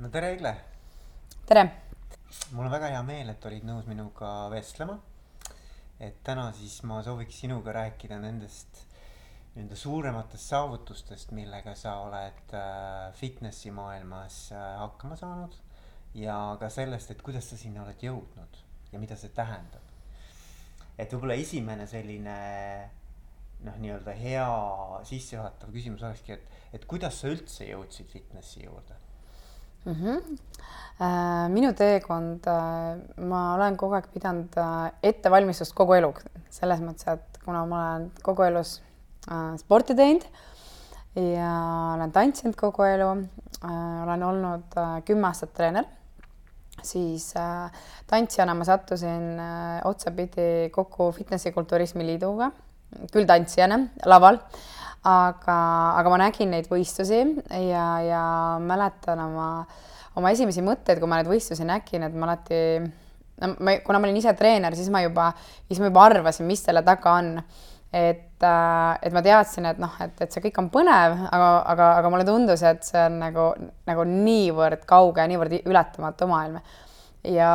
no tere, Egle. tere. mul on väga hea meel, et olid nõus minuga vestlema. et täna siis ma sooviks sinuga rääkida nendest nii-öelda suurematest saavutustest, millega sa oled äh, fitnessi maailmas äh, hakkama saanud. ja ka sellest, et kuidas sa sinna oled jõudnud ja mida see tähendab. et võib-olla esimene selline noh, nii-öelda hea sissejuhatav küsimus olekski, et, et kuidas sa üldse jõudsid fitnessi juurde mm. -hmm. minu teekond, äh, ma olen kogu aeg pidanud äh, ettevalmistust kogu elu, selles mõttes, et kuna ma olen kogu elus sporti teinud ja olen tantsinud kogu elu, olen olnud kümme aastat treener, siis tantsijana ma sattusin otsapidi kokku Fitnessi Kulturismi Liiduga, küll tantsijana laval aga, aga ma nägin neid võistlusi ja, ja mäletan oma, oma esimesi mõtteid, kui ma neid võistlusi nägin, et ma alati, no ma, kuna ma olin ise treener, siis ma juba, siis ma juba arvasin, mis selle taga on. et, äh, et ma teadsin, et noh, et, et see kõik on põnev, aga, aga, aga mulle tundus, et see on nagu, nagu niivõrd kauge niivõrd ületamatu maailm. ja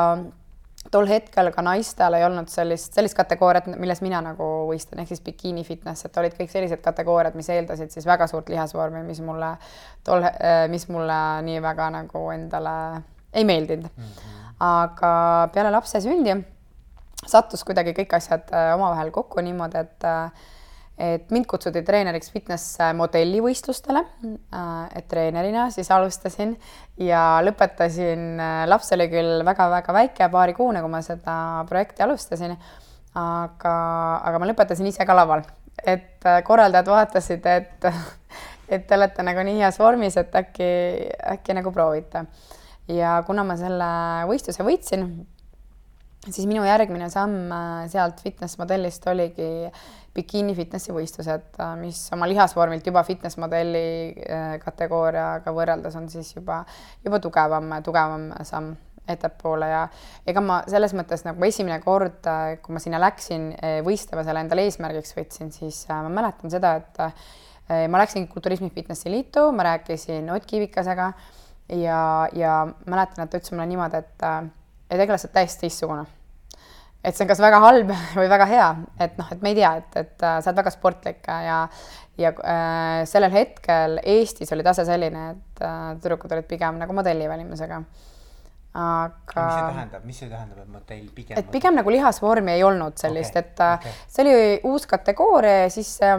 tol hetkel ka naistel ei olnud sellist, sellist kategooriat, milles mina nagu võistlen, ehk siis bikiini fitness, et olid kõik sellised kategooriad, mis eeldasid siis väga suurt lihasvormi, mis mulle tol, äh, mis mulle nii väga nagu endale ei meeldinud mm. -hmm. aga peale lapse sündi sattus kuidagi kõik asjad äh, omavahel kokku niimoodi, et äh, et mind kutsuti treeneriks fitness modellivõistlustele, äh, et treenerina siis alustasin ja lõpetasin, äh, laps oli küll väga-väga väike, paarikuune, kui ma seda projekti alustasin, aga, aga ma lõpetasin ise ka laval, et äh, korraldajad vaatasid, et et te olete nagu nii heas vormis, et äkki, äkki nagu proovite. ja kuna ma selle võistluse võitsin, siis minu järgmine samm sealt fitness modellist oligi bikiini fitnessi võistlused, äh, mis oma lihasvormilt juba fitness modelli äh, kategooriaga võrreldes on siis juba, juba tugevam, tugevam samm ettepoole ja ega ma selles mõttes nagu esimene kord, äh, kui ma sinna läksin võistlema, selle endale eesmärgiks võtsin, siis ma mäletan seda, et ma läksin Kulturismi Fitnessi Liitu, ma rääkisin Ott Kivikasega ja, ja mäletan, et ta ütles mulle niimoodi, et, et Egla, sa oled täiesti teistsugune et see on kas väga halb või väga hea, et noh, et me ei tea, et, et äh, sa oled väga sportlik ja ja äh, sellel hetkel Eestis oli tase selline, et äh, tüdrukud olid pigem nagu modellivälimusega. aga. mis see tähendab, mis see tähendab, et modell pigem? et pigem nagu lihasvormi ei olnud sellist okay,, et äh, okay. see oli uus kategooria ja siis äh,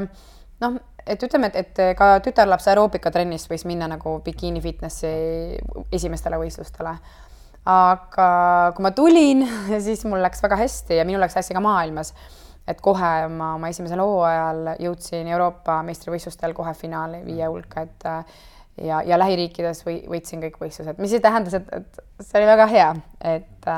noh, et ütleme, et, et ka tütarlaps aeroobikatrennis võis minna nagu bikiini fitnessi esimestele võistlustele aga kui ma tulin, siis mul läks väga hästi ja minul läks hästi ka maailmas. et kohe ma oma esimesel hooajal jõudsin Euroopa meistrivõistlustel kohe finaali viie hulka, et ja, ja lähiriikides või võitsin kõik võistlused, mis tähendas, et, et see oli väga hea, et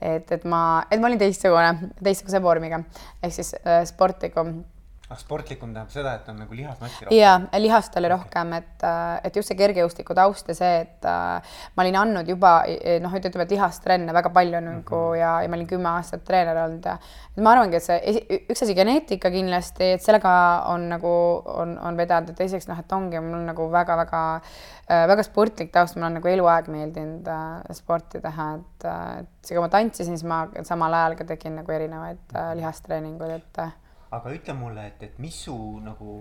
et, et ma, et ma olin teistsugune, teistsuguse vormiga. Ehk siis äh, sportlikum ah, sportlikum tähendab seda, et on nagu lihasmassi rohkem? jaa, lihast oli rohkem, et, äh, et just see kergejõustiku taust ja see, et äh, ma olin andnud juba noh, ütleme, et lihastrenne väga palju nagu mm -hmm. ja, ja ma olin kümme aastat treener olnud ja ma arvangi, et see üks asi geneetika kindlasti, et sellega on nagu on, on vedanud ja teiseks noh, et ongi mul nagu väga-väga äh, väga sportlik taust, mul on nagu eluaeg meeldinud äh, sporti teha, et, et isegi kui ma tantsisin, siis ma samal ajal ka tegin nagu erinevaid äh, lihastreeninguid, et äh, aga ütle mulle, et, et mis su nagu,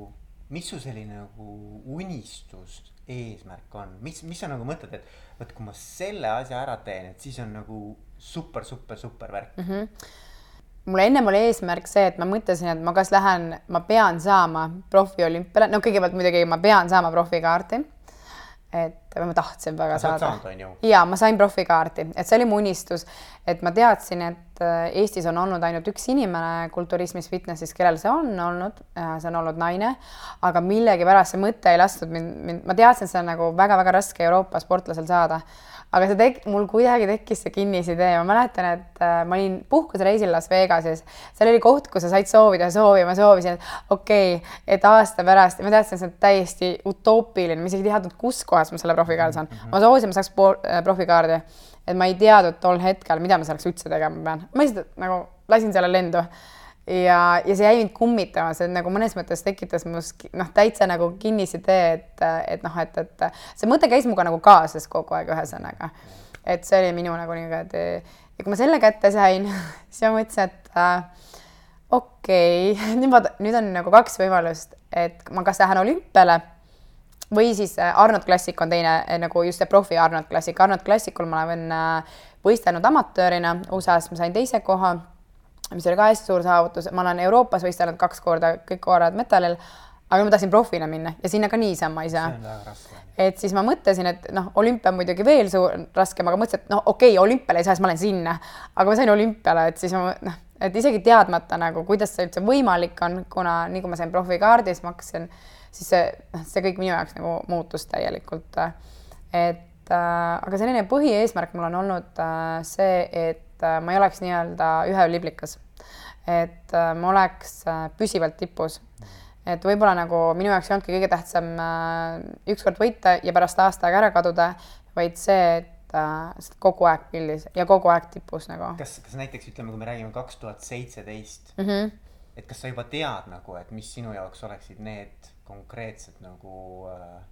mis su selline nagu unistus, eesmärk on, mis, mis sa nagu mõtled, et vot kui ma selle asja ära teen, et siis on nagu super, super, super värk. Mm. -hmm mul ennem oli eesmärk see, et ma mõtlesin, et ma kas lähen, ma pean saama profiolümpiale, no kõigepealt muidugi ma pean saama profikaarti et ma tahtsin väga sa saada. ja ma sain profikaardi, et see oli mu unistus, et ma teadsin, et äh, Eestis on olnud ainult üks inimene kulturismis, fitnessis, kellel see on olnud, äh, see on olnud naine, aga millegipärast see mõte ei lasknud mind, mind, ma teadsin, et see on nagu väga-väga raske Euroopa sportlasel saada aga see tek-, mul kuidagi tekkis see kinnisidee, ma mäletan, et äh, ma olin puhkusreisil Las Vegases, seal oli koht, kus sa said soovida soovi, ma soovisin, et okei okay,, et aasta pärast, ma teadsin, et see on täiesti utoopiline, ma isegi ei teadnud, kus kohas ma selle profikaardi saan. Mhm. ma soovisin, ma saaks äh, profikaardi, et ma ei teadnud tol hetkel, mida ma selleks üldse tegema pean, ma lihtsalt nagu lasin selle lendu ja, ja see jäi mind kummitama, see nagu mõnes mõttes tekitas minus noh, täitsa nagu kinnisidee, et, et noh, et, et see mõte käis minuga nagu kaasas kogu aeg, ühesõnaga. et see oli minu nagu niimoodi ja kui ma selle kätte sain, siis ma mõtlesin, et äh, okei okay. nüüd ma, nüüd on nagu kaks võimalust, et ma kas lähen olümpiale või siis äh, Arnold Classic on teine äh, nagu just see profi Arnold Classic. Arnold Classicul ma olen äh, võistelnud amatöörina USA-s, ma sain teise koha mis oli ka hästi suur saavutus, ma olen Euroopas võistelnud kaks korda kõik korrad medalil, aga ma tahtsin profina minna ja sinna ka niisama ei saa. et siis ma mõtlesin, et noh, olümpia on muidugi veel suur, raskem, aga mõtlesin, et noh, okei okay,, olümpiale ei saa, siis ma lähen sinna, aga ma sain olümpiale, et siis ma noh, et isegi teadmata nagu, kuidas see üldse võimalik on, kuna nii kui ma sain profikaardi, siis ma hakkasin, siis see, noh, see kõik minu jaoks nagu muutus täielikult. et äh, aga selline põhieesmärk mul on olnud äh, see, et et äh, ma ei oleks nii-öelda ühe liblikas. et äh, ma oleks äh, püsivalt tipus. et võib-olla nagu minu jaoks ei olnudki kõige tähtsam ükskord võita ja pärast aasta aega ära kaduda, vaid see, et äh, kogu aeg pildis ja kogu aeg tipus nagu. kas, kas näiteks ütleme, kui me räägime kaks tuhat seitseteist, Mhm. et kas sa juba tead nagu, et mis sinu jaoks oleksid need konkreetsed nagu äh,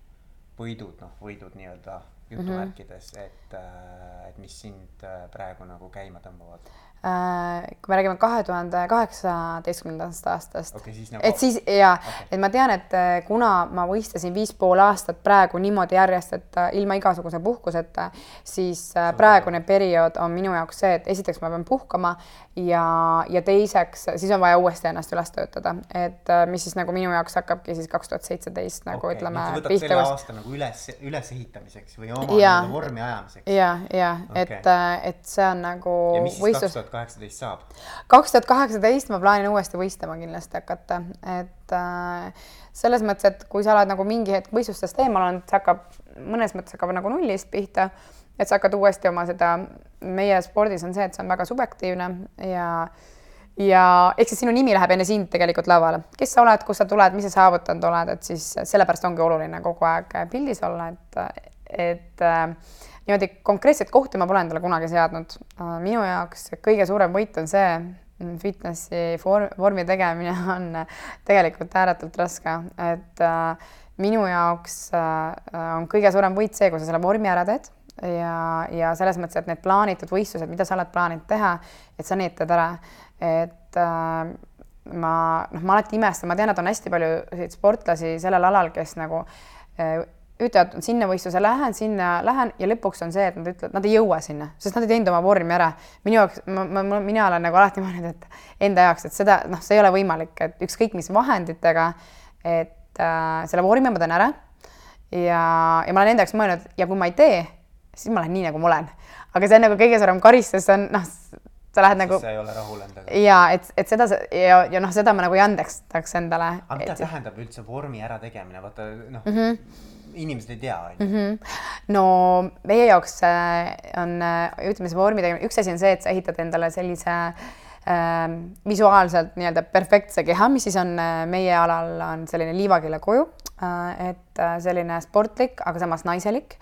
võidud, noh, võidud nii-öelda jutumärkides mm, -hmm. et, äh, et mis sind äh, praegu nagu käima tõmbavad? Äh, kui me räägime kahe tuhande kaheksateistkümnendast aastast okay,, nagu... et siis ja okay., et ma tean, et kuna ma võistlesin viis pool aastat praegu niimoodi järjest, et ilma igasuguse puhkuseta, siis praegune periood on minu jaoks see, et esiteks ma pean puhkama ja, ja teiseks siis on vaja uuesti ennast üles töötada, et mis siis nagu minu jaoks hakkabki siis kaks tuhat seitseteist nagu okay. ütleme. selle aasta nagu üles, ülesehitamiseks või oma ja, vormi ajamiseks. ja, ja okay. et, et see on nagu. ja kaheksateist saab? kaks tuhat kaheksateist ma plaanin uuesti võistlema kindlasti hakata, et äh, selles mõttes, et kui sa oled nagu mingi hetk võistlustest eemal olnud, see hakkab, mõnes mõttes hakkab nagu nullist pihta, et sa hakkad uuesti oma seda, meie spordis on see, et see on väga subjektiivne ja ja ehk siis sinu nimi läheb enne sind tegelikult lauale, kes sa oled, kust sa tuled, mis sa saavutanud oled, et siis sellepärast ongi oluline kogu aeg pildis olla, et, et äh, niimoodi konkreetset kohta ma pole endale kunagi seadnud. minu jaoks kõige suurem võit on see, mm, fitnessi vorm, vormi tegemine on tegelikult ääretult raske, et äh, minu jaoks äh, on kõige suurem võit see, kui sa selle vormi ära teed ja, ja selles mõttes, et need plaanitud võistlused, mida sa oled plaaninud teha, et sa need teed ära, et äh, ma noh, ma alati imestan, ma tean, et on hästi palju sportlasi sellel alal, kes nagu ütlevad, sinna võistluse lähen, sinna lähen ja lõpuks on see, et nad ütlevad, nad ei jõua sinna, sest nad ei teinud oma vormi ära. minu jaoks, ma, ma, mina olen nagu alati mõelnud, et enda jaoks, et seda, noh, see ei ole võimalik, et ükskõik mis vahenditega, et äh, selle vormi ma teen ära. ja, ja ma olen enda jaoks mõelnud ja kui ma ei tee, siis ma lähen nii, nagu ma olen. aga see on nagu kõige suurem karistus, on noh, sa lähed nagu. sa ei ole rahul endaga. ja et, et seda ja, ja noh, seda ma nagu ei andestaks endale. aga mida et... tähendab üldse vormi ärategemine, vaata noh mm. -hmm inimesed ei tea, on ju. Mhm. no meie jaoks äh, on, äh, ütleme see vormi tegemine, üks asi on see, et sa ehitad endale sellise äh, visuaalselt nii-öelda perfektse keha, mis siis on äh, meie alal on selline liivakille kuju äh,, et äh, selline sportlik, aga samas naiselik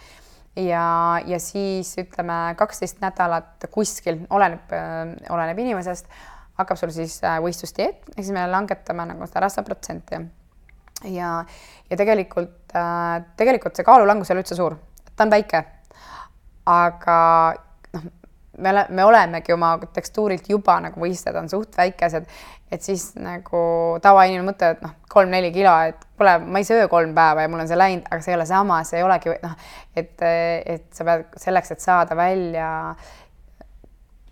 ja, ja siis ütleme kaksteist nädalat kuskil, oleneb, oleneb inimesest, hakkab sul siis võistlusdieet, ehk siis me langetame nagu seda rasvaprotsenti ja, ja tegelikult äh,, tegelikult see kaalulangus ei ole üldse suur, ta on väike. aga noh, me ole, me olemegi oma tekstuurilt juba nagu võistlejad on suht väikesed, et siis nagu tavainimene mõtleb, et noh, kolm-neli kilo, et pole, ma ei söö kolm päeva ja mul on see läinud, aga see ei ole sama, see ei olegi noh, et, et sa pead selleks, et saada välja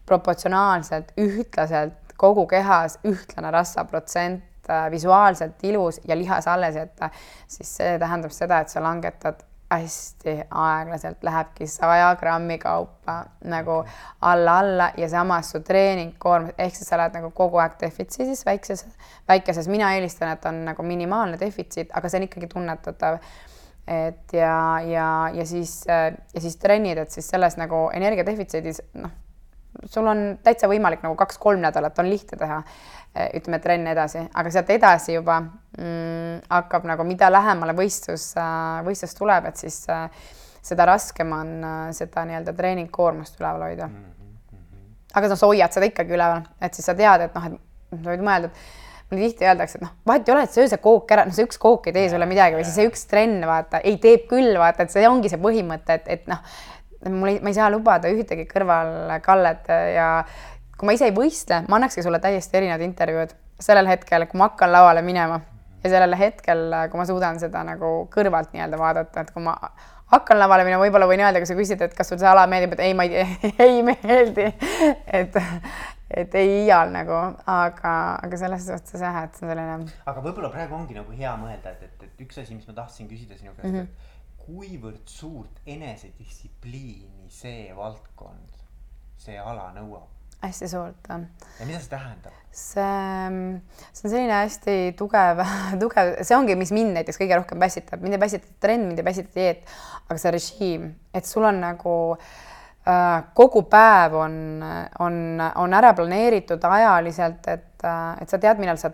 proportsionaalselt, ühtlaselt kogu kehas ühtlane rasvaprotsent visuaalselt ilus ja lihas alles jätta, siis see tähendab seda, et sa langetad hästi aeglaselt, lähebki saja grammi kaupa nagu alla-alla ja samas su treeningkoormus, ehk siis sa oled nagu kogu aeg defitsiidis väikses, väikeses, mina eelistan, et on nagu minimaalne defitsiit, aga see on ikkagi tunnetatav. et ja, ja, ja siis, ja siis trennid, et siis selles nagu energiadefitsiidis, noh, sul on täitsa võimalik nagu kaks-kolm nädalat on lihtne teha Eh, ütleme, trenn edasi, aga sealt edasi juba mm, hakkab nagu, mida lähemale võistlus, äh, võistlus tuleb, et siis äh, seda raskem on äh, seda nii-öelda treeningkoormust üleval hoida mm. -hmm. aga noh, sa hoiad seda ikkagi üleval, et siis sa tead, et noh, et sa võid mõelda, et mulle tihti öeldakse, et noh, vahet ei ole, et söö see kook ära, noh, see üks kook ei tee sulle midagi või siis see üks trenn, vaata, ei teeb küll, vaata, et see ongi see põhimõte, et, et noh, mul ei, ma ei saa lubada ühtegi kõrvalkallet ja kui ma ise ei võistle, ma annakski sulle täiesti erinevad intervjuud sellel hetkel, kui ma hakkan lauale minema ja sellel hetkel, kui ma suudan seda nagu kõrvalt nii-öelda vaadata, et kui ma hakkan lavale minema, võib-olla võin öelda, kui sa küsid, et kas sul see ala meeldib, et ei, ma ei, ei meeldi. et, et ei iial nagu, aga, aga selles suhtes jah, et see on selline. aga võib-olla praegu ongi nagu hea mõelda, et, et, et üks asi, mis ma tahtsin küsida sinu käest mm, -hmm. et kuivõrd suurt enesedistsipliini see valdkond, see ala nõuab? hästi suurt. ja mida see tähendab? see, see on selline hästi tugev, tugev, see ongi, mis mind näiteks kõige rohkem pässitab, mind ei päsita trend, mind ei päsita dieet, aga see režiim, et sul on nagu äh, kogu päev on, on, on ära planeeritud ajaliselt, et, et sa tead, millal sa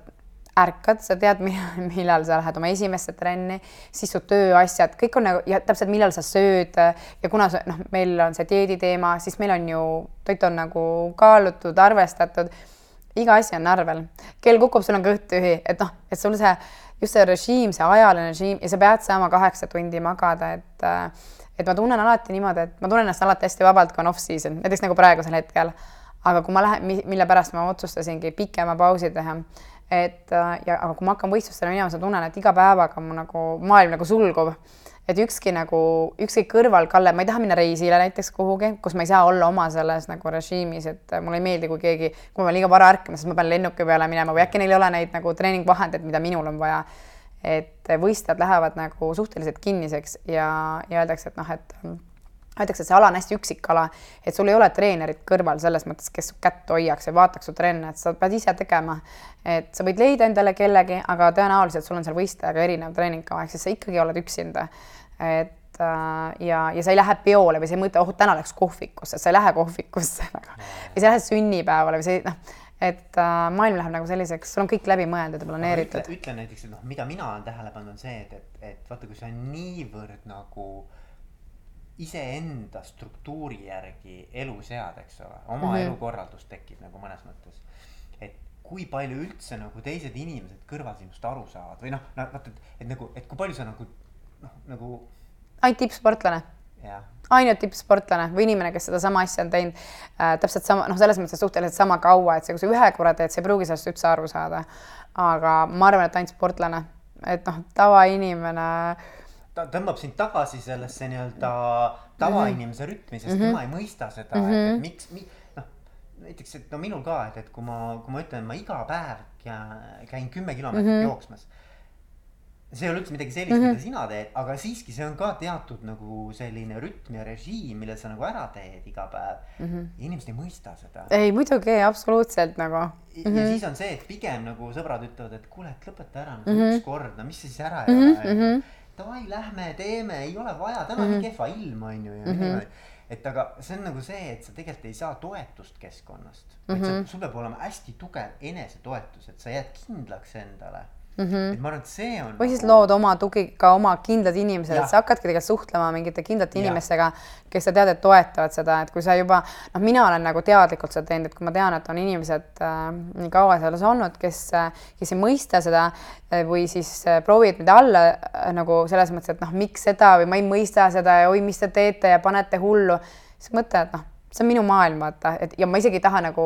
ärkad, sa tead, millal sa lähed oma esimesse trenni, siis su tööasjad, kõik on nagu ja täpselt, millal sa sööd ja kuna sa noh, meil on see dieedi teema, siis meil on ju, toit on nagu kaalutud, arvestatud. iga asi on arvel, kell kukub, sul on kõht tühi, et noh, et sul see just see režiim, see ajaline režiim ja sa pead saama kaheksa tundi magada, et et ma tunnen alati niimoodi, et ma tunnen ennast alati hästi vabalt, kui on off-season, näiteks nagu praegusel hetkel. aga kui ma lähen, mille pärast ma otsustasingi pikema pausi teha et äh, ja, aga kui ma hakkan võistlustele minema, siis ma tunnen, et iga päevaga mu nagu maailm nagu sulgub. et ükski nagu, ükski kõrvalkalle, ma ei taha minna reisile näiteks kuhugi, kus ma ei saa olla oma selles nagu režiimis, et äh, mulle ei meeldi, kui keegi, kui ma liiga vara ärkan, siis ma pean lennuki peale minema või äkki neil ei ole neid nagu treeningvahendeid, mida minul on vaja. et võistlejad lähevad nagu suhteliselt kinniseks ja, ja öeldakse, et noh, et öeldakse, et see ala on hästi üksik ala, et sul ei ole treenerit kõrval selles mõttes, kes kätt hoiaks ja vaataks su trenne, et sa pead ise tegema. et sa võid leida endale kellegi, aga tõenäoliselt sul on seal võistlejaga erinev treeningkava, ehk siis sa ikkagi oled üksinda. et äh, ja, ja sa ei lähe peole või sa ei mõtle, oh, täna läks kohvikusse, sa ei lähe kohvikusse nagu või sa lähed sünnipäevale või see noh, et äh, maailm läheb nagu selliseks, sul on kõik läbi mõeldud ja planeeritud. ütle, näiteks, et noh, mida mina olen tähele pannud, on see, et, et, et vaata, kui sa niivõrd nagu iseenda struktuuri järgi elu sead, eks ole, oma mm -hmm. elukorraldus tekib nagu mõnes mõttes. et kui palju üldse nagu teised inimesed kõrval sinust aru saavad või noh, vaata, et, et nagu, et kui palju sa nagu noh, nagu. ainult tippsportlane. ainult tippsportlane või inimene, kes sedasama asja on teinud äh, täpselt sama, noh, selles mõttes suhteliselt sama kaua, et see, kui sa ühe korra teed, sa ei pruugi sellest üldse aru saada. aga ma arvan, et ainult sportlane, et noh, tavainimene äh, ta tõmbab sind tagasi sellesse nii-öelda tavainimese mhm. rütmi, sest mm -hmm. tema ei mõista seda mm, -hmm. et, et mhm. miks mi,, noh. näiteks, et no minul ka, et, et kui ma, kui ma ütlen, ma iga päev käin kümme kilomeetrit mm -hmm. jooksmas. see ei ole üldse midagi sellist mm, -hmm. mida sina teed, aga siiski see on ka teatud nagu selline rütm ja režiim, mille sa nagu ära teed iga päev mm. -hmm. inimesed ei mõista seda. ei, muidugi absoluutselt nagu. ja mm -hmm. siis on see, et pigem nagu sõbrad ütlevad, et kuule, et lõpeta ära nagu mm -hmm. ükskord, no mis sa siis ära ei mm -hmm. ole davai, lähme teeme, ei ole vaja, täna on mm -hmm. nii kehva ilm, on ju, ja mm -hmm. niimoodi. et aga see on nagu see, et sa tegelikult ei saa toetust keskkonnast mm. -hmm. et sa, sul peab olema hästi tugev enesetoetus, et sa jääd kindlaks endale mm. -hmm. et ma arvan, et see on. või siis nagu... lood oma tugi, ka oma kindlad inimesed, et sa hakkadki tegelikult suhtlema mingite kindlate inimestega, kes sa tead, et toetavad seda, et kui sa juba noh, mina olen nagu teadlikult seda teinud, et kui ma tean, et on inimesed äh, nii kaua selles olnud, kes äh,, kes ei mõista seda äh, või siis äh, proovivad mind alla äh, nagu selles mõttes, et noh, miks seda või ma ei mõista seda ja oi, mis te teete ja panete hullu, siis mõtle, et noh see on minu maailm, vaata, et ja ma isegi ei taha nagu,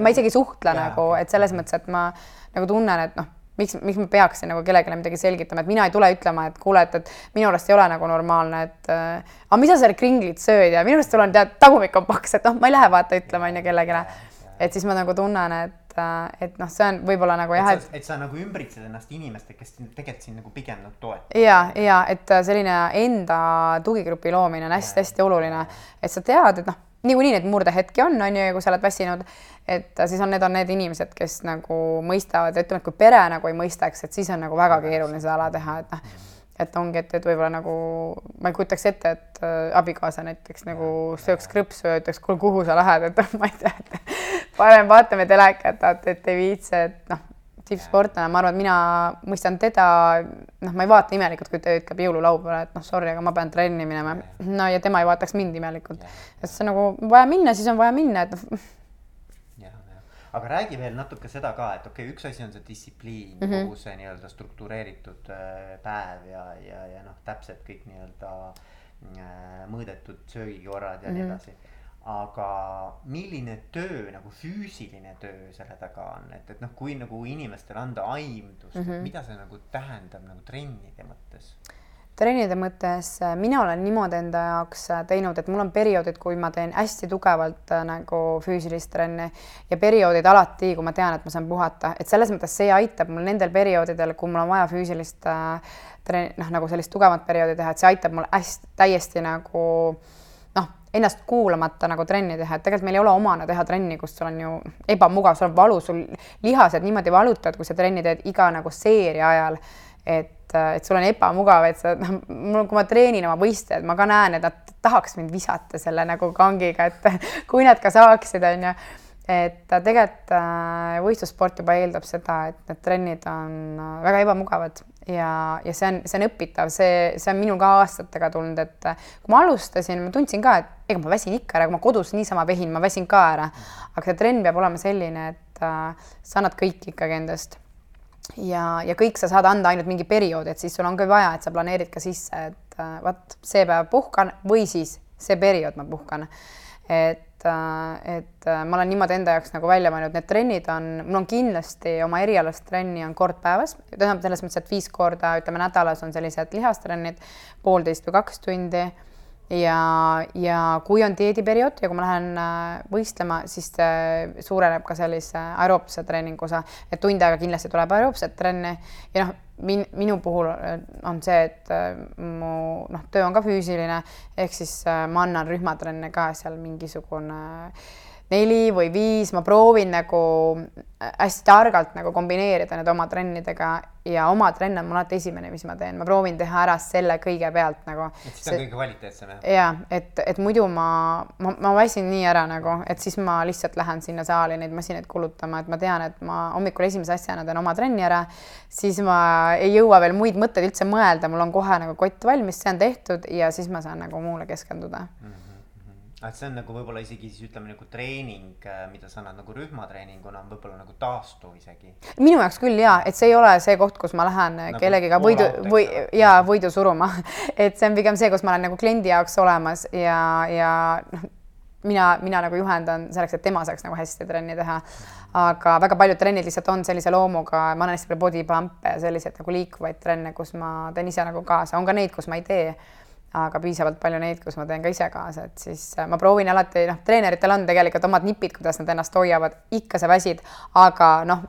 ma isegi ei suhtle yeah, nagu, et selles mõttes, et ma nagu tunnen, et noh miks, miks ma peaksin nagu kellelegi midagi selgitama, et mina ei tule ütlema, et kuule, et, et minu arust ei ole nagu normaalne, et äh, aga mis sa seal kringlit sööd ja minu arust sul on tead, tagumik on paks, et noh, ma ei lähe vaata ütlema onju kellelegi. et siis ma nagu tunnen, et, äh, et noh, see on võib-olla nagu jah, et. sa nagu ümbritsed ennast inimestega, kes tegelikult sind nagu pigem nagu toetavad. ja, ja et äh, selline enda tugigrupi loomine on hästi-hästi oluline, et sa tead, et noh niikuinii neid murdehetki on, on ju, kui sa oled väsinud, et siis on, need on need inimesed, kes nagu mõistavad ütleme, et kui pere nagu ei mõistaks, et siis on nagu väga keeruline seda ala teha, et noh, et ongi, et, et võib-olla nagu ma ei kujutaks ette, et äh, abikaasa näiteks nagu sööks krõpsu ja ütleks, kuule, kuhu sa lähed, et ma ei tea, et parem vaatame telekat, et, et ei viitsi, et noh tippsportlane, ma arvan, et mina mõistan teda, noh, ma ei vaata imelikult, kui ta ütleb jõululaupäeval, et noh, sorry, aga ma pean trenni minema. no ja tema ei vaataks mind imelikult. et see nagu vaja minna, siis on vaja minna, et noh. Aga räägi veel natuke seda ka, et okei okay,, üks asi on see distsipliin mm, -hmm. kogu see nii-öelda struktureeritud äh, päev ja, ja, ja noh, täpselt kõik nii-öelda äh, mõõdetud söögikorrad ja mm -hmm. nii mhm. edasi aga milline töö nagu füüsiline töö selle taga on, et, et noh, kui nagu inimestele anda aimdust mm, -hmm. mida see nagu tähendab nagu trennide mõttes? Trennide mõttes äh, mina olen niimoodi enda jaoks äh, teinud, et mul on perioodid, kui ma teen hästi tugevalt äh, nagu füüsilist trenni ja perioodid alati, kui ma tean, et ma saan puhata, et selles mõttes see aitab mul nendel perioodidel, kui mul on vaja füüsilist trenni, noh, nagu sellist tugevat perioodi teha, et see aitab mul hästi, täiesti nagu noh, ennast kuulamata nagu trenni teha, et tegelikult meil ei ole omane teha trenni, kus sul on ju ebamugav, sul on valu, sul lihased niimoodi valutavad, kui sa trenni teed iga nagu seeria ajal et, et sul on ebamugav, et sa noh, mul, kui ma treenin oma võistlejaid, ma ka näen, et nad tahaks mind visata selle nagu kangiga, et kui nad ka saaksid, onju. et tegelikult äh, võistlussport juba eeldab seda, et need trennid on äh, väga ebamugavad ja, ja see on, see on õpitav, see, see on minul ka aastatega tulnud, et äh, kui ma alustasin, ma tundsin ka, et ega ma väsin ikka ära, kui ma kodus niisama vehin, ma väsin ka ära. aga see trenn peab olema selline, et äh, sa annad kõik ikkagi endast ja, ja kõik sa saad anda ainult mingi perioodi, et siis sul on ka vaja, et sa planeerid ka sisse, et äh, vot see päev puhkan või siis see periood ma puhkan. et, äh, et äh, ma olen niimoodi enda jaoks nagu välja mõelnud, need trennid on, mul on kindlasti oma erialast trenni on kord päevas, tähendab selles mõttes, et viis korda, ütleme nädalas on sellised lihastrennid, poolteist või kaks tundi ja, ja kui on dieediperiood ja kui ma lähen äh, võistlema, siis suureneb ka sellise aeroobse treeningu osa, et tund aega kindlasti tuleb aeroobset trenni. Ja noh, min-, minu puhul äh, on see, et äh, mu noh, töö on ka füüsiline, ehk siis ma annan rühmatrenne ka seal mingisugune äh, neli või viis, ma proovin nagu äh, hästi targalt nagu kombineerida need oma trennidega ja oma trenn on mul alati esimene, mis ma teen, ma proovin teha ära selle kõigepealt nagu. et siis see on kõige kvaliteetsem jah? ja et, et muidu ma, ma, ma väsin nii ära nagu, et siis ma lihtsalt lähen sinna saali neid masinaid kulutama, et ma tean, et ma hommikul esimese asjana teen oma trenni ära, siis ma ei jõua veel muid mõtteid üldse mõelda, mul on kohe nagu kott valmis, see on tehtud ja siis ma saan nagu muule keskenduda mm. -hmm et see on nagu võib-olla isegi siis ütleme nagu treening, äh, mida sa annad nagu rühmatreeninguna on võib-olla nagu taastuv isegi. minu jaoks küll ja, et see ei ole see koht, kus ma lähen nagu kellegiga võidu või ja võidu suruma et see on pigem see, kus ma olen nagu kliendi jaoks olemas ja, ja noh, mina, mina nagu juhendan selleks, et tema saaks nagu hästi trenni teha. aga väga paljud trennid lihtsalt on sellise loomuga, ma annan hästi palju body pump'e ja selliseid nagu liikuvaid trenne, kus ma teen ise nagu kaasa, on ka neid, kus ma ei tee aga piisavalt palju neid, kus ma teen ka ise kaasa, et siis äh, ma proovin alati, noh, treeneritel on tegelikult omad nipid, kuidas nad ennast hoiavad, ikka sa väsid, aga noh,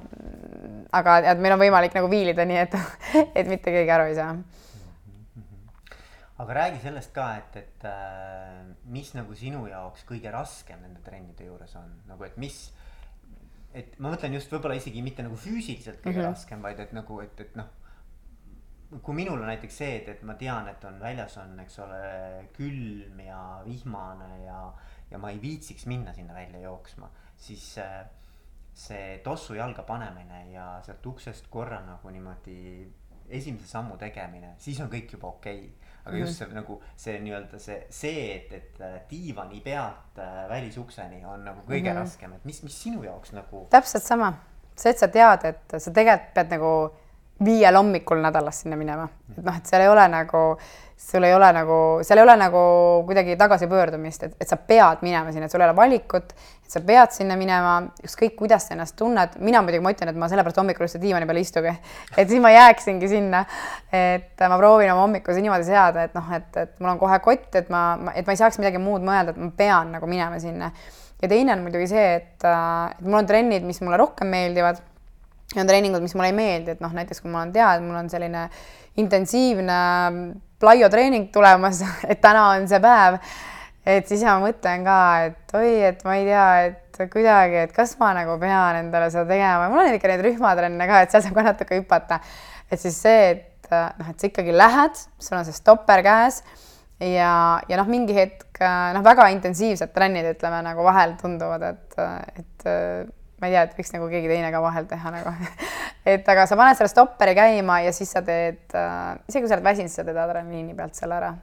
aga et meil on võimalik nagu viilida, nii et, et mitte keegi aru ei saa. aga räägi sellest ka, et, et äh, mis nagu sinu jaoks kõige raskem nende trennide juures on, nagu et mis, et ma mõtlen just võib-olla isegi mitte nagu füüsiliselt kõige mm -hmm. raskem, vaid et nagu, et, et noh kui minul on näiteks see, et, et ma tean, et on väljas on, eks ole, külm ja vihmane ja, ja ma ei viitsiks minna sinna välja jooksma, siis äh, see tossu jalga panemine ja sealt uksest korra nagu niimoodi esimese sammu tegemine, siis on kõik juba okei okay. aga mm -hmm. just see nagu see nii-öelda see, see, et, et äh, diivani pealt äh, välisukseni on nagu kõige mm -hmm. raskem, et mis, mis sinu jaoks nagu. täpselt sama, see, et sa tead, et sa tegelikult pead nagu viiel hommikul nädalas sinna minema, et noh, et seal ei ole nagu, sul ei ole nagu, seal ei ole nagu kuidagi tagasipöördumist, et, et sa pead minema sinna, et sul ei ole valikut, et sa pead sinna minema, ükskõik kuidas sa ennast tunned, mina muidugi, ma ütlen, et ma sellepärast hommikul üldse diivani peal ei istugi, et siis ma jääksingi sinna. et ma proovin oma hommikusi niimoodi seada, et noh, et, et mul on kohe kott, et ma, et ma ei saaks midagi muud mõelda, et ma pean nagu minema sinna. ja teine on muidugi see, et, et mul on trennid, mis mulle rohkem meeldivad on treeningud, mis mulle ei meeldi, et noh, näiteks kui ma tean, et mul on selline intensiivne plaiotreening tulemas, et täna on see päev, et siis ma mõtlen ka, et oi, et ma ei tea, et kuidagi, et kas ma nagu pean endale seda tegema, mul on ikka neid rühmatrenne ka, et seal saab ka natuke hüpata. et siis see, et noh, et sa ikkagi lähed, sul on see stopper käes ja, ja noh, mingi hetk noh, väga intensiivsed trennid, ütleme nagu vahel tunduvad, et, et ma ei tea, et võiks nagu keegi teine ka vahel teha nagu et aga sa paned selle stopperi käima ja siis sa teed äh,, isegi kui sa oled väsinud, sa teed adrenaliini pealt selle ära.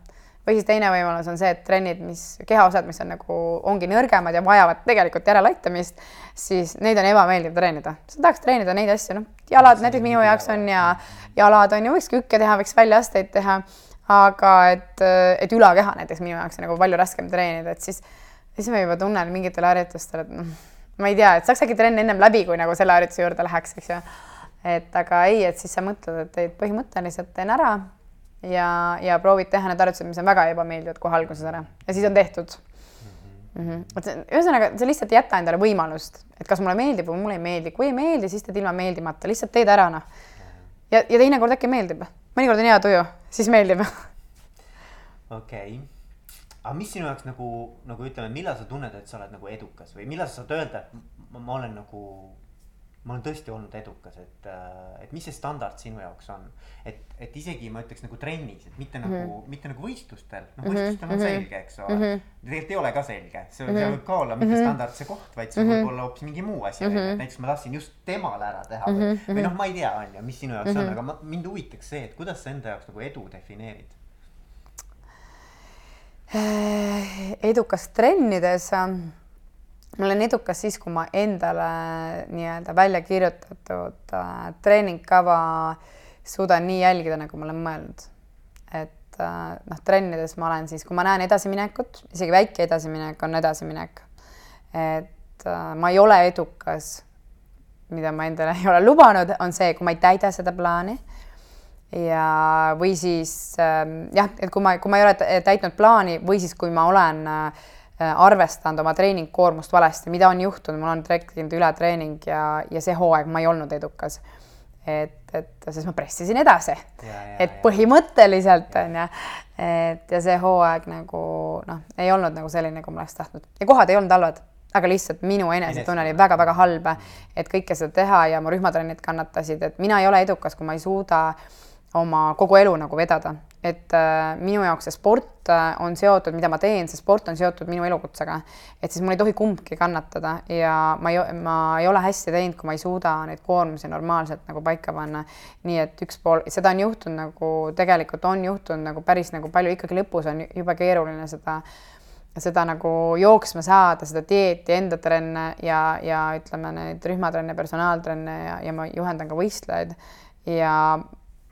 või siis teine võimalus on see, et trennid, mis, kehaosad, mis on nagu, ongi nõrgemad ja vajavad tegelikult järeleaitamist, siis neid on ebameeldiv treenida. sa tahaks treenida neid asju, noh, jalad näiteks minu jaoks on ja jalad on ju, võiks kükke teha, võiks väljaasteid teha, aga et, et ülakeha näiteks minu jaoks on nagu palju raskem treenida, et siis, siis ma juba tunnen mingitel harjutustel, et noh, ma ei tea, et saaks äkki trenn ennem läbi, kui nagu selle harjutuse juurde läheks, eks ju. et aga ei, et siis sa mõtled, et, et põhimõtteliselt teen ära ja, ja proovid teha need harjutused, mis on väga ebameeldivad kohe alguses ära ja siis on tehtud mm. -hmm. et ühesõnaga, sa lihtsalt ei jäta endale võimalust, et kas mulle meeldib või mulle ei meeldi, kui ei meeldi, siis teed ilma meeldimata, lihtsalt teed ära noh. ja, ja teinekord äkki meeldib, mõnikord on hea tuju, siis meeldib. okei okay., aga mis sinu jaoks nagu, nagu ütleme, millal sa tunned, et sa oled nagu edukas või millal sa saad öelda, et ma, ma olen nagu ma olen tõesti olnud edukas, et, äh, et mis see standard sinu jaoks on. et, et isegi ma ütleks nagu trennis, et mitte mm -hmm. nagu, mitte nagu võistlustel, noh võistlustel on mm -hmm. selge, eks ole mm. -hmm. tegelikult ei ole ka selge, see mm, -hmm. võib ka olla mitte mm -hmm. standardse koht, vaid see mm -hmm. võib olla hoopis mingi muu asi mm, -hmm. näiteks ma tahtsin just temale ära teha või mm, -hmm. või noh, ma ei tea, on ju, mis sinu jaoks mm -hmm. on, aga ma, mind huvitaks see, et kuidas sa enda jaoks nagu edu defineerid edukas trennides ma olen edukas siis, kui ma endale nii-öelda välja kirjutatud äh, treeningkava suudan nii jälgida, nagu ma olen mõelnud. et äh, noh, trennides ma olen siis, kui ma näen edasiminekut, isegi väike edasiminek on edasiminek. et äh, ma ei ole edukas, mida ma endale ei ole lubanud, on see, kui ma ei täida seda plaani ja, või siis äh, jah, et kui ma, kui ma ei ole täitnud plaani või siis, kui ma olen äh, Äh, arvestanud oma treeningkoormust valesti, mida on juhtunud, mul on tekkinud ületreening ja, ja see hooaeg ma ei olnud edukas. et, et sest ma pressisin edasi, et põhimõtteliselt on ju, et ja see hooaeg nagu noh, ei olnud nagu selline, kui ma oleks tahtnud. Ja kohad ei olnud halvad aga lihtsalt minu enesetunne oli väga-väga halb, et kõike seda teha ja mu rühmatrennid kannatasid, et mina ei ole edukas, kui ma ei suuda oma kogu elu nagu vedada et äh, minu jaoks see sport äh, on seotud, mida ma teen, see sport on seotud minu elukutsega. et siis mul ei tohi kumbki kannatada ja ma ei, ma ei ole hästi teinud, kui ma ei suuda neid koormusi normaalselt nagu paika panna. nii et üks pool, seda on juhtunud nagu tegelikult on juhtunud nagu päris nagu palju, ikkagi lõpus on jube keeruline seda seda nagu jooksma saada, seda dieeti, enda trenne ja, ja ütleme, neid rühmatrenne, personaaltrenne ja, ja ma juhendan ka võistlejaid ja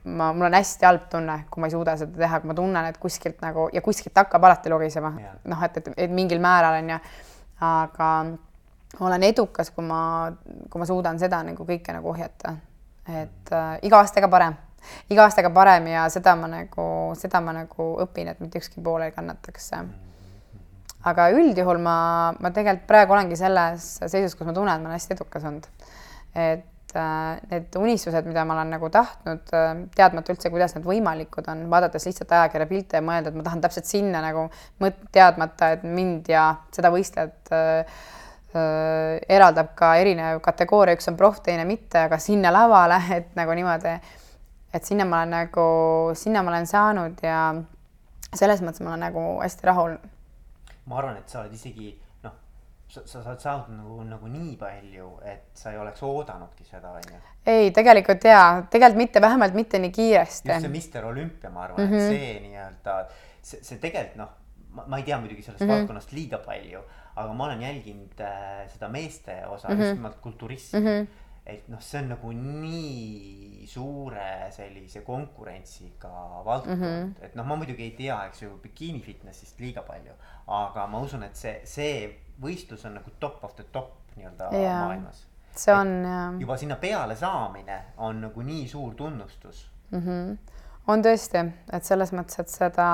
ma, mul on hästi halb tunne, kui ma ei suuda seda teha, kui ma tunnen, et kuskilt nagu ja kuskilt hakkab alati logisema yeah., noh, et, et, et mingil määral on ju, aga olen edukas, kui ma, kui ma suudan seda nagu kõike nagu ohjata, et äh, iga aastaga parem, iga aastaga parem ja seda ma nagu, seda ma nagu õpin, et mitte ükski pool ei kannataks. aga üldjuhul ma, ma tegelikult praegu olengi selles seisus, kus ma tunnen, et ma olen hästi edukas olnud. et need unistused, mida ma olen nagu tahtnud, äh, teadmata üldse, kuidas need võimalikud on, vaadates lihtsalt ajakirja pilte ja mõelda, et ma tahan täpselt sinna nagu mõt-, teadmata, et mind ja seda võistlejat äh, äh, eraldab ka erinev kategooria, üks on proff, teine mitte, aga sinna lavale, et nagu niimoodi, et sinna ma olen nagu, sinna ma olen saanud ja selles mõttes ma olen nagu hästi rahul. ma arvan, et sa oled isegi sa, sa saad saanud nagu, nagu nii palju, et sa ei oleks oodanudki seda, onju. ei, tegelikult jaa, tegelikult mitte, vähemalt mitte nii kiiresti. just see Mister Olümpia, ma arvan mm, -hmm. et mhm. see nii-öelda, see, see tegelikult noh, ma ei tea muidugi sellest mm -hmm. valdkonnast liiga palju, aga ma olen jälginud äh, seda meeste osa mm, -hmm. just nimelt kulturismi mm. -hmm et noh, see on nagu nii suure sellise konkurentsiga valdkond mm, -hmm. et noh, ma muidugi ei tea, eks ju, bikiini fitnessist liiga palju, aga ma usun, et see, see võistlus on nagu top of the top nii-öelda maailmas. see on jah. juba sinna peale saamine on nagu nii suur tunnustus mm. -hmm. on tõesti, et selles mõttes, et seda,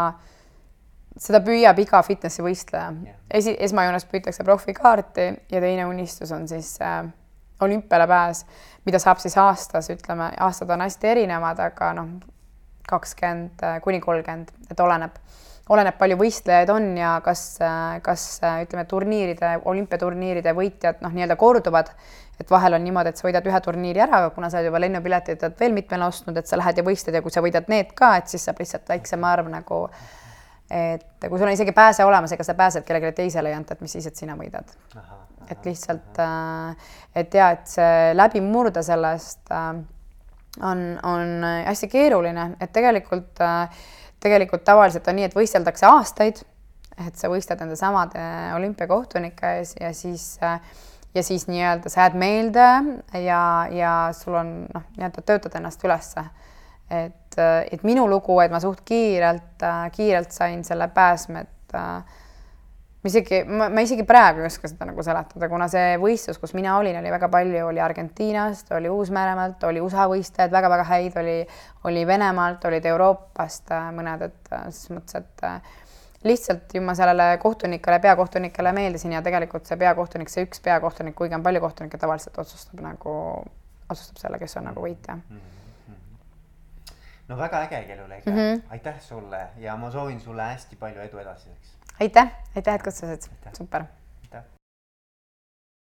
seda püüab iga fitnessi võistleja yeah.. esi, esmajoones püütakse profikaarti ja teine unistus on siis äh, olümpiale pääs, mida saab siis aastas, ütleme, aastad on hästi erinevad, aga noh, kakskümmend kuni kolmkümmend, et oleneb oleneb, palju võistlejaid on ja kas, kas ütleme, turniiride, olümpiaturniiride võitjad noh, nii-öelda korduvad. et vahel on niimoodi, et sa võidad ühe turniiri ära, aga kuna sa juba lennupiletid oled veel mitmele ostnud, et sa lähed ja võistled ja kui sa võidad need ka, et siis saab lihtsalt väiksem arv nagu et kui sul on isegi pääse olemas, ega sa pääsed kellelegi teisele ei anta, et mis siis, et sina võidad. Et lihtsalt, äh, et ja et see läbi murda sellest äh, on, on hästi keeruline, et tegelikult äh, tegelikult tavaliselt on nii, et võisteldakse aastaid, et sa võistled nende samade olümpiakohtunike ees ja siis ja siis nii-öelda sa jääd meelde ja, ja sul on noh, nii-öelda töötad ennast ülesse. et, et minu lugu, et ma suht kiirelt, kiirelt sain selle pääsme, et ma isegi, ma, ma isegi praegu ei oska seda nagu seletada, kuna see võistlus, kus mina olin, oli väga palju, oli Argentiinast, oli Uus-Meremaalt, oli USA võistlejaid väga-väga häid, oli, oli Venemaalt, olid Euroopast äh, mõned, et äh, selles mõttes, et äh, lihtsalt ju ma sellele kohtunikele, peakohtunikele meeldisin ja tegelikult see peakohtunik, see üks peakohtunik, kuigi on palju kohtunikke, tavaliselt otsustab nagu, otsustab selle, kes on nagu võitja mm. -hmm. no väga äge, Kelule mm, -hmm. aitäh sulle ja ma soovin sulle hästi palju edu edasiseks aitäh, aitäh, et kutsusid, super